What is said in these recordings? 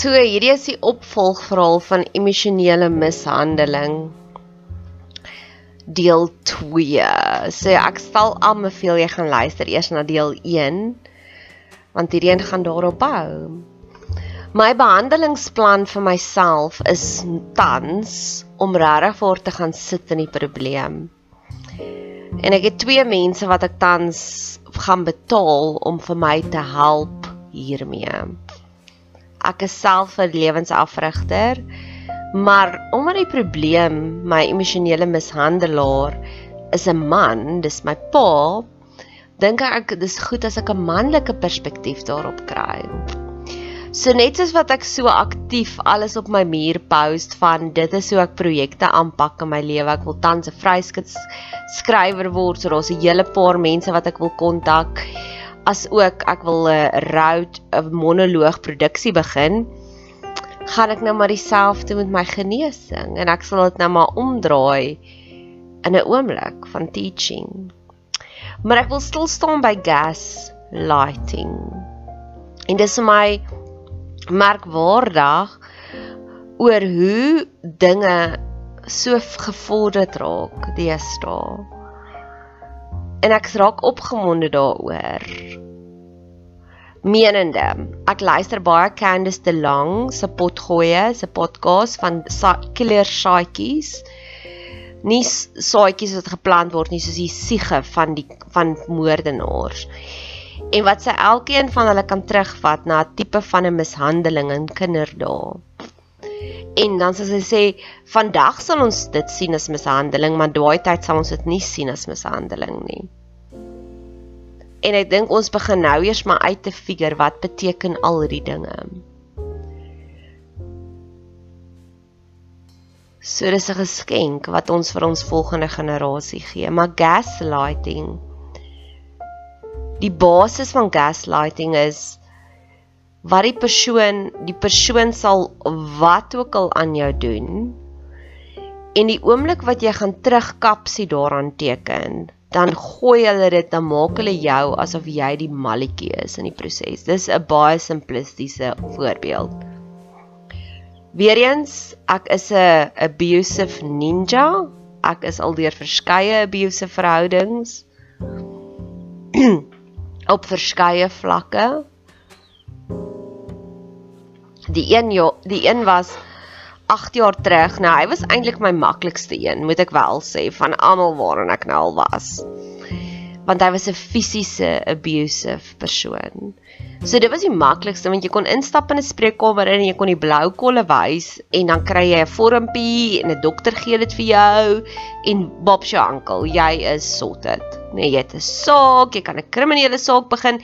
So hierdie is die opvolgverhaal van emosionele mishandeling deel 2. So ek stel aanbeveel jy gaan luister eers na deel 1 want hierdie een gaan daarop bou. My behandelingsplan vir myself is tans om regtig voor te gaan sit in die probleem. En ek het twee mense wat ek tans gaan betaal om vir my te help hiermee ek is self 'n lewensafrigter, maar omdat die probleem my emosionele mishandelaar is 'n man, dis my pa, dink ek dis goed as ek 'n manlike perspektief daarop kry. So net soos wat ek so aktief alles op my muur post van dit is hoe ek projekte aanpak in my lewe. Ek wil tans 'n vryskut skrywer word, so daar's 'n hele paar mense wat ek wil kontak as ook ek wil 'n route 'n monoloog produksie begin, gaan ek nou maar dieselfde met my genesing en ek sal dit nou maar omdraai in 'n oomblik van teaching. Maar ek wil stil staan by gas lighting. En dis vir my merkwaardig oor hoe dinge so gevorder raak deesdae en ek raak opgewonde daaroor. Menende, ek luister baie Candice de Lang se potgoeie, se podcast van Killer Saaitjies. Nie saaitjies wat geplant word nie, soos die siege van die van moordenaars. En wat sy elkeen van hulle kan terugvat na 'n tipe van 'n mishandeling in kinderdae. En dan sê sy sê vandag sal ons dit sien as mishandeling, maar daai tyd sal ons dit nie sien as mishandeling nie. En ek dink ons begin nou eers maar uit te figure wat beteken al hierdie dinge. So dis 'n geskenk wat ons vir ons volgende generasie gee. Maar gaslighting Die basis van gaslighting is wat die persoon die persoon sal wat ook al aan jou doen en die oomblik wat jy gaan terugkapsie daaraan teken dan gooi hulle dit dan maak hulle jou asof jy die malletjie is in die proses. Dis 'n baie simplistiese voorbeeld. Weereens, ek is 'n abusive ninja. Ek is al deur verskeie abusive verhoudings op verskeie vlakke. Die een ja, die een was 8 jaar terug. Nou hy was eintlik my maklikste een, moet ek wel sê, van almal waarin ek nou al was. Want hy was 'n fisiese abusive persoon. So dit was die maklikste want jy kon instap in 'n spreekkamer en jy kon die blou kolle wys en dan kry jy 'n vormpie en 'n dokter gee dit vir jou en Bob se oom, jy is sorted. Nee, jy het 'n saak, jy kan 'n kriminele saak begin.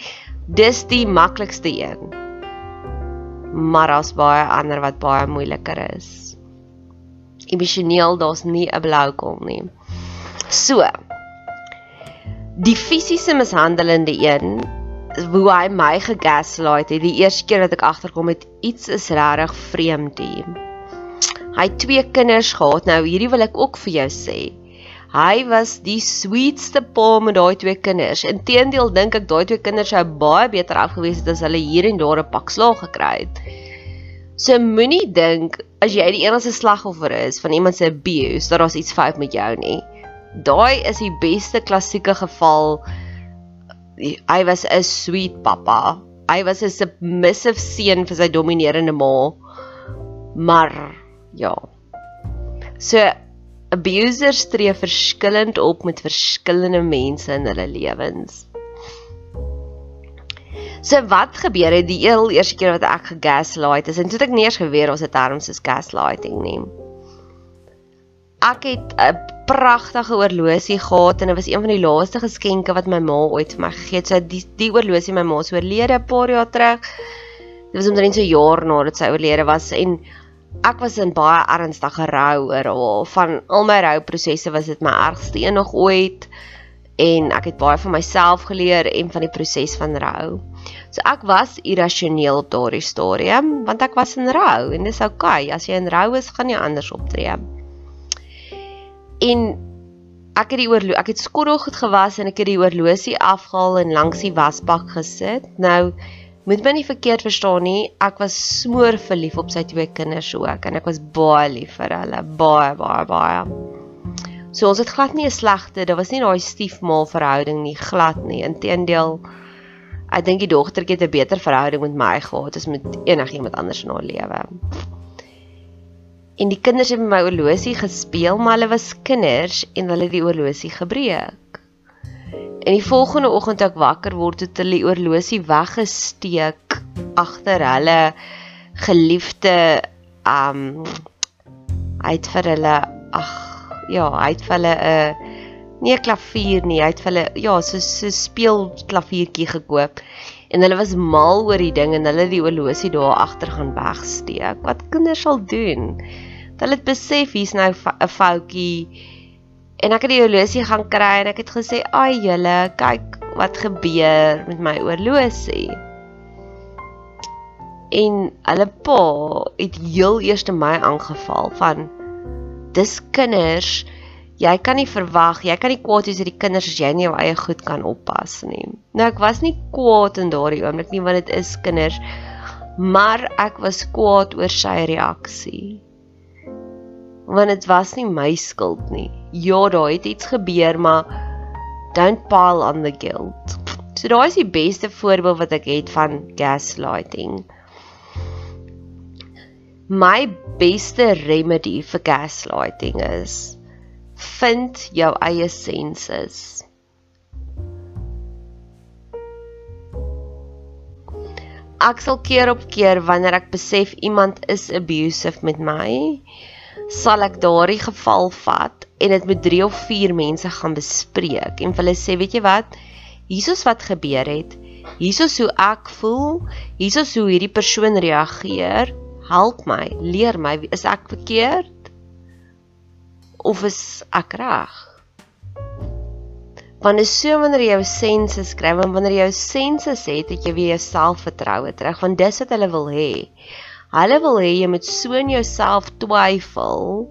Dis die maklikste een maar daar's baie ander wat baie moeiliker is. Emosioneel daar's nie 'n blou kom nie. So. Die fisiese mishandelende een hoe hy my gegaslight het die eerste keer wat ek agterkom het iets is regtig vreemd hier. Hy het twee kinders gehad. Nou hierdie wil ek ook vir jou sê. Hy was die sweetste pa met daai twee kinders. Inteendeel dink ek daai twee kinders sou baie beter afgewees het as hulle hier en daar 'n pak slaag gekry het. So moenie dink as jy die enigste slagoffer is van iemand se abuse dat daar iets fout met jou nie. Daai is die beste klassieke geval. Hy was 'n sweet pappa. Hy was 'n submissive seun vir sy dominerende ma. Maar ja. So abusers tree verskillend op met verskillende mense in hulle lewens. So wat gebeur het die heel eerste keer wat ek gegaslight is en toe het ek nie eens geweet ons het terms soos gaslighting nie. Ek het 'n pragtige oorlosie gehad en dit was een van die laaste geskenke wat my ma ooit vir my gegee het. So die die oorlosie my ma se oorlede 'n paar jaar terug. Dit was omtrent so 'n jaar nadat sy oorlede was en ek was in baie ernstige rou oor haar. Van al my rouprosesse was dit my ergste een nog ooit en ek het baie van myself geleer en van die proses van rou. So ek was irrasioneel op daardie stadium want ek was in rou en dis oukei. Okay. As jy in rou is, gaan jy anders optree. En ek het die oorlo ek het skorrel goed gewas en ek het die oorlosie afgehaal en langs die wasbak gesit. Nou moet my nie verkeerd verstaan nie. Ek was smoor verlief op sy twee kinders ook en ek was baie lief vir hulle. Baie baie baie. So ons het glad nie 'n slegte, dit was nie daai stiefma verhouding nie, glad nie. Inteendeel Ek dink die dogtertjie het 'n beter verhouding met my gehad as met enigiemand anders in haar lewe. En die kinders het met my oorlosie gespeel, maar hulle was kinders en hulle het die oorlosie gebreek. En die volgende oggend ek wakker word het hulle die oorlosie weggesteek agter hulle geliefde um hy het vir hulle ag ja, hy het vir hulle 'n uh, nie 'n klavier nie. Hy het vir hulle ja, so so speel klaviertjie gekoop. En hulle was mal oor die ding en hulle die oorlosie daar agter gaan wegsteek. Wat kinders sal doen? Hulle het besef hier's nou 'n foutjie. En ek het die oorlosie gaan kry en ek het gesê, "Ag julle, kyk wat gebeur met my oorlosie." En hulle pa het heel eers te my aangeval van dis kinders jy kan nie verwag, jy kan nie kwaad wees oor die kinders as jy nie jou eie goed kan oppas nie. Nou ek was nie kwaad in daardie oomblik nie want dit is kinders, maar ek was kwaad oor sy reaksie. Want dit was nie my skuld nie. Ja, daar het iets gebeur, maar don't pile on the guilt. So daai is die beste voorbeeld wat ek het van gaslighting. My beste remedy vir gaslighting is vind jou eie senses. Ek sal keer op keer wanneer ek besef iemand is abusive met my, sal ek daardie geval vat en dit met 3 of 4 mense gaan bespreek en vir hulle sê, weet jy wat? Hiersoos wat gebeur het. Hiersoos hoe ek voel. Hiersoos hoe hierdie persoon reageer. Help my, leer my, is ek verkeerd? of is ek reg? Want is so wanneer jy jou senses kry, want wanneer jy jou senses het, het jy weer jou selfvertroue terug, want dis wat hulle wil hê. Hulle wil hê jy moet so in jouself twyfel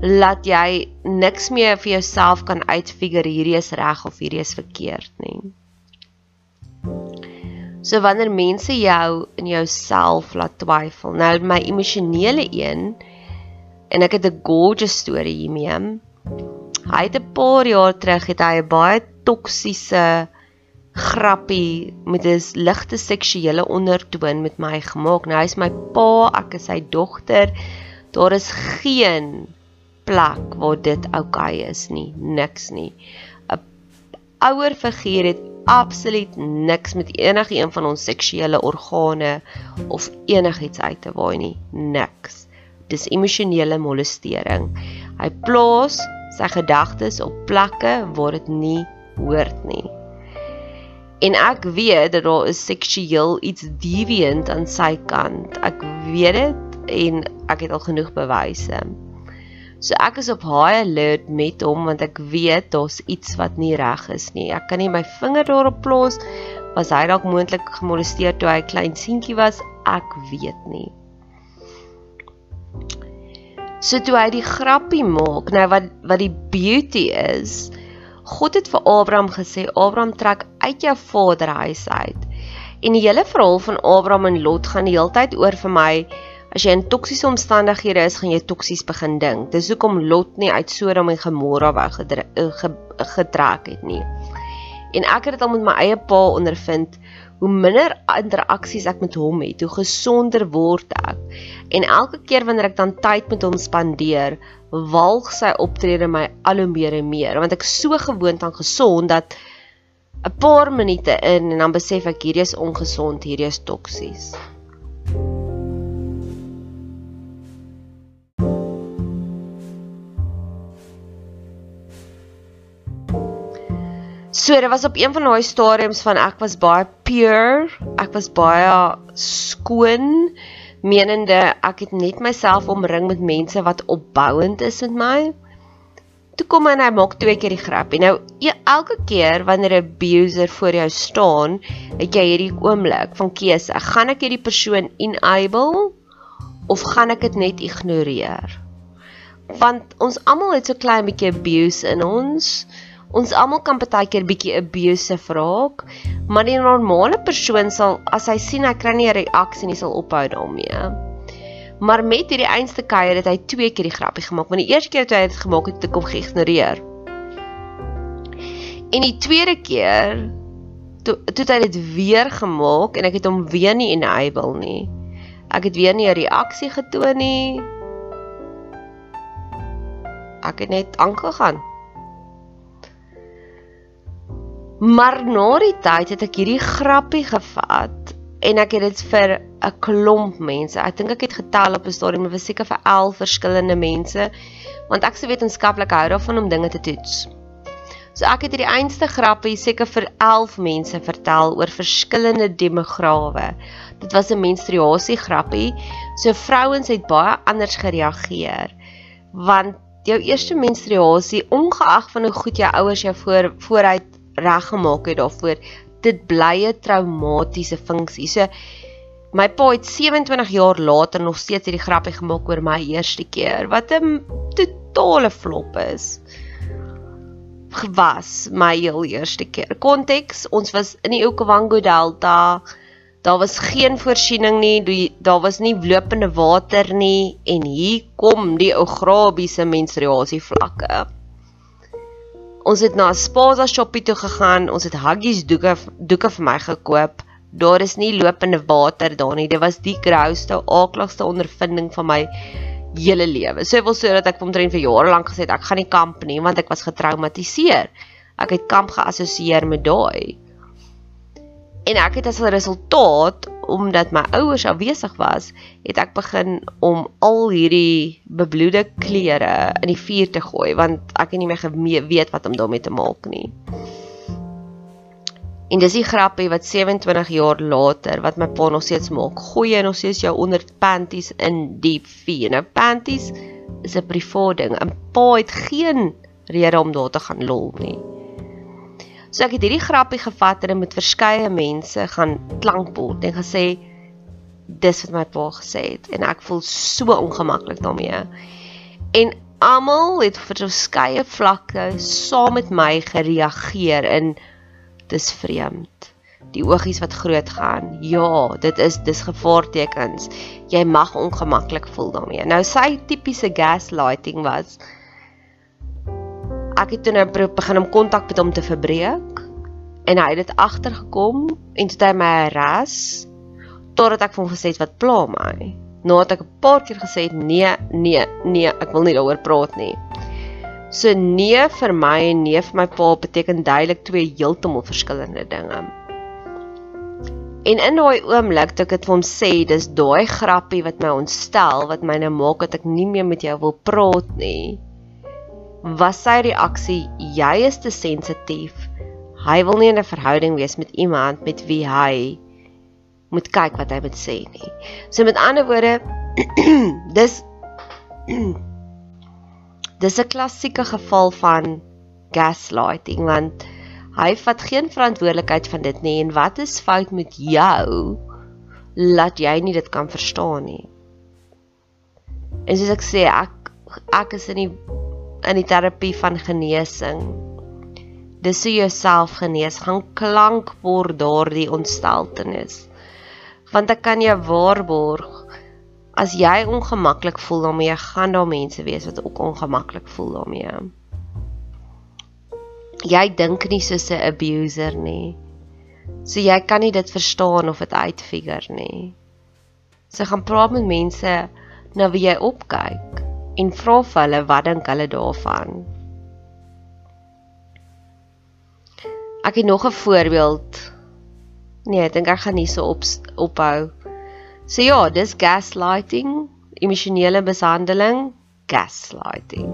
laat jy niks meer vir jouself kan uitfigure hierdie is reg of hierdie is verkeerd nie. So wanneer mense jou in jouself laat twyfel. Nou my emosionele een en ek het 'n gorgeous storie hiermee. Hy het 'n paar jaar terug het hy 'n baie toksiese grappie met 'n ligte seksuele ondertoon met my gemaak. Nou hy's my pa, ek is sy dogter. Daar is geen plek waar dit oukei okay is nie, niks nie. 'n Ouer figuur het absoluut niks met enige een van ons seksuele organe of enigiets uit te waai nie, niks. Dis emosionele molestering. Hy plaas sy gedagtes op plekke waar dit nie hoort nie. En ek weet dat daar is seksueel iets deviant aan sy kant. Ek weet dit en ek het al genoeg bewyse. So ek is op high alert met hom want ek weet daar's iets wat nie reg is nie. Ek kan nie my vinger daarop plaas was hy dalk moontlik gemolesteer toe hy klein seentjie was. Ek weet nie. So toe hy die grappie maak, nou wat wat die beauty is, God het vir Abraham gesê, Abraham trek uit jou vaderhuis uit. En die hele verhaal van Abraham en Lot gaan die hele tyd oor vir my As jy in toksiese omstandighede is, gaan jy toksies begin dink. Dis hoekom Lot nie uit Sodom en Gomorra wou eh, getrek het nie. En ek het dit al met my eie pa ondervind, hoe minder interaksies ek met hom het, hoe gesonder word ek. En elke keer wanneer ek dan tyd met hom spandeer, walg sy optrede my al hoe meer en meer, want ek so gewoond aan gesond dat 'n paar minute in en dan besef ek hierdie is ongesond, hierdie is toksies. So dit was op een van daai stadiums van ek was baie pure, ek was baie skoon, menende ek het net myself omring met mense wat opbouend is met my. Toe kom hy en hy maak twee keer die grapie. Nou ja, elke keer wanneer 'n abuser voor jou staan, het jy hierdie oomblik van keuse. Gaan ek hierdie persoon enable of gaan ek dit net ignoreer? Want ons almal het so klein bietjie abuse in ons. Ons almal kan baie keer bietjie abusive raak, maar die normale persoon sal as hy sien hy kry nie 'n reaksie nie, sal ophou daarmee. Maar met hierdie einste kuier het hy twee keer die grappie gemaak, want die eerste keer toe hy dit gemaak het, het ek hom geïgnoreer. En die tweede keer toe toe hy dit weer gemaak en ek het hom weer nie enable nie. Ek het weer nie 'n reaksie getoon nie. Ek het net aangegaan. Maar na die tyd het ek hierdie grappie gevat en ek het dit vir 'n klomp mense. Ek dink ek het getel op 'n stadium, dit was seker vir 11 verskillende mense, want ek se wetenskaplik hou daarvan om dinge te toets. So ek het hierdie einste grappie seker vir 11 mense vertel oor verskillende demograwe. Dit was 'n menstruasie grappie. So vrouens het baie anders gereageer want jou eerste menstruasie, ongeag van hoe goed jou ouers jou voor vooruit reggemaak het daarvoor. Dit bly 'n traumatiese funksie. So my pa het 27 jaar later nog steeds hierdie grappie gemaak oor my eerste keer wat 'n totale flop is. Gewas my heel eerste keer. Konteks, ons was in die Okavango Delta. Daar was geen voorsiening nie, daar was nie lopende water nie en hier kom die ou grabiese menstruasie vlakke. Ons het na 'n Spaza shoppie toe gegaan. Ons het huggies doeke doeke vir my gekoop. Daar is nie lopende water daar nie. Dit was die grouste, aakligste ondervinding van my hele lewe. So wil sê dat ek omtrent vir jare lank gesê het ek gaan nie kamp nie want ek was getraumatiseer. Ek het kamp geassosieer met daai. En ek het as 'n resultaat omdat my ouers afwesig was, het ek begin om al hierdie bebloede klere in die vuur te gooi want ek het nie meer geweet wat om daarmee te maak nie. En dis die grappie wat 27 jaar later wat my pa nog steeds maak. Gooi nog steeds jou onder panties in diep vee. Nou panties is 'n privaat ding. 'n Pa het geen rede om daar te gaan lol nie. So ek het hierdie grappie gevat en met verskeie mense gaan klankbord en gesê dis wat my pa gesê het en ek voel so ongemaklik daarmee. En almal het vir verskeie vlakke saam met my gereageer in dis vreemd. Die oogies wat groot gaan. Ja, dit is dis gevaartekens. Jy mag ongemaklik voel daarmee. Nou sy tipiese gaslighting was ek het toe nou begin om kontak met hom te verbreek en hy het dit agtergekom en toe hy my ras totdat ek vir hom gesê het wat pla my. Nadat ek 'n paar keer gesê het nee, nee, nee, ek wil nie daaroor praat nie. So nee vir my en nee vir my pa beteken duidelik twee heeltemal verskillende dinge. En in daai oomblik toe ek dit vir hom sê, dis daai grappie wat my ontstel, wat my nou maak dat ek nie meer met jou wil praat nie. Was sy reaksie, jy is te sensitief. Hy wil nie in 'n verhouding wees met iemand met wie hy moet kyk wat hy moet sê nie. So met ander woorde, dis Dis 'n klassieke geval van gaslighting want hy vat geen verantwoordelikheid van dit nie en wat is fout met jou laat jy nie dit kan verstaan nie. En soos ek sê, ek ek is in die in die terapie van genesing. Dis hoe jouself genees, gaan klank word daardie ontsteltenis. Want ek kan jou waarborg as jy ongemaklik voel daarmee, gaan daar mense wees wat ook ongemaklik voel daarmee. Jy dink nie soos 'n abuser nie. So jy kan nie dit verstaan of dit uitfigure nie. So gaan praat met mense na wie jy opkyk en vra vir hulle wat dink hulle daarvan. Ek het nog 'n voorbeeld. Nee, ek dink ek gaan nie so op ophou. So ja, dis gaslighting, emosionele mishandeling, gaslighting.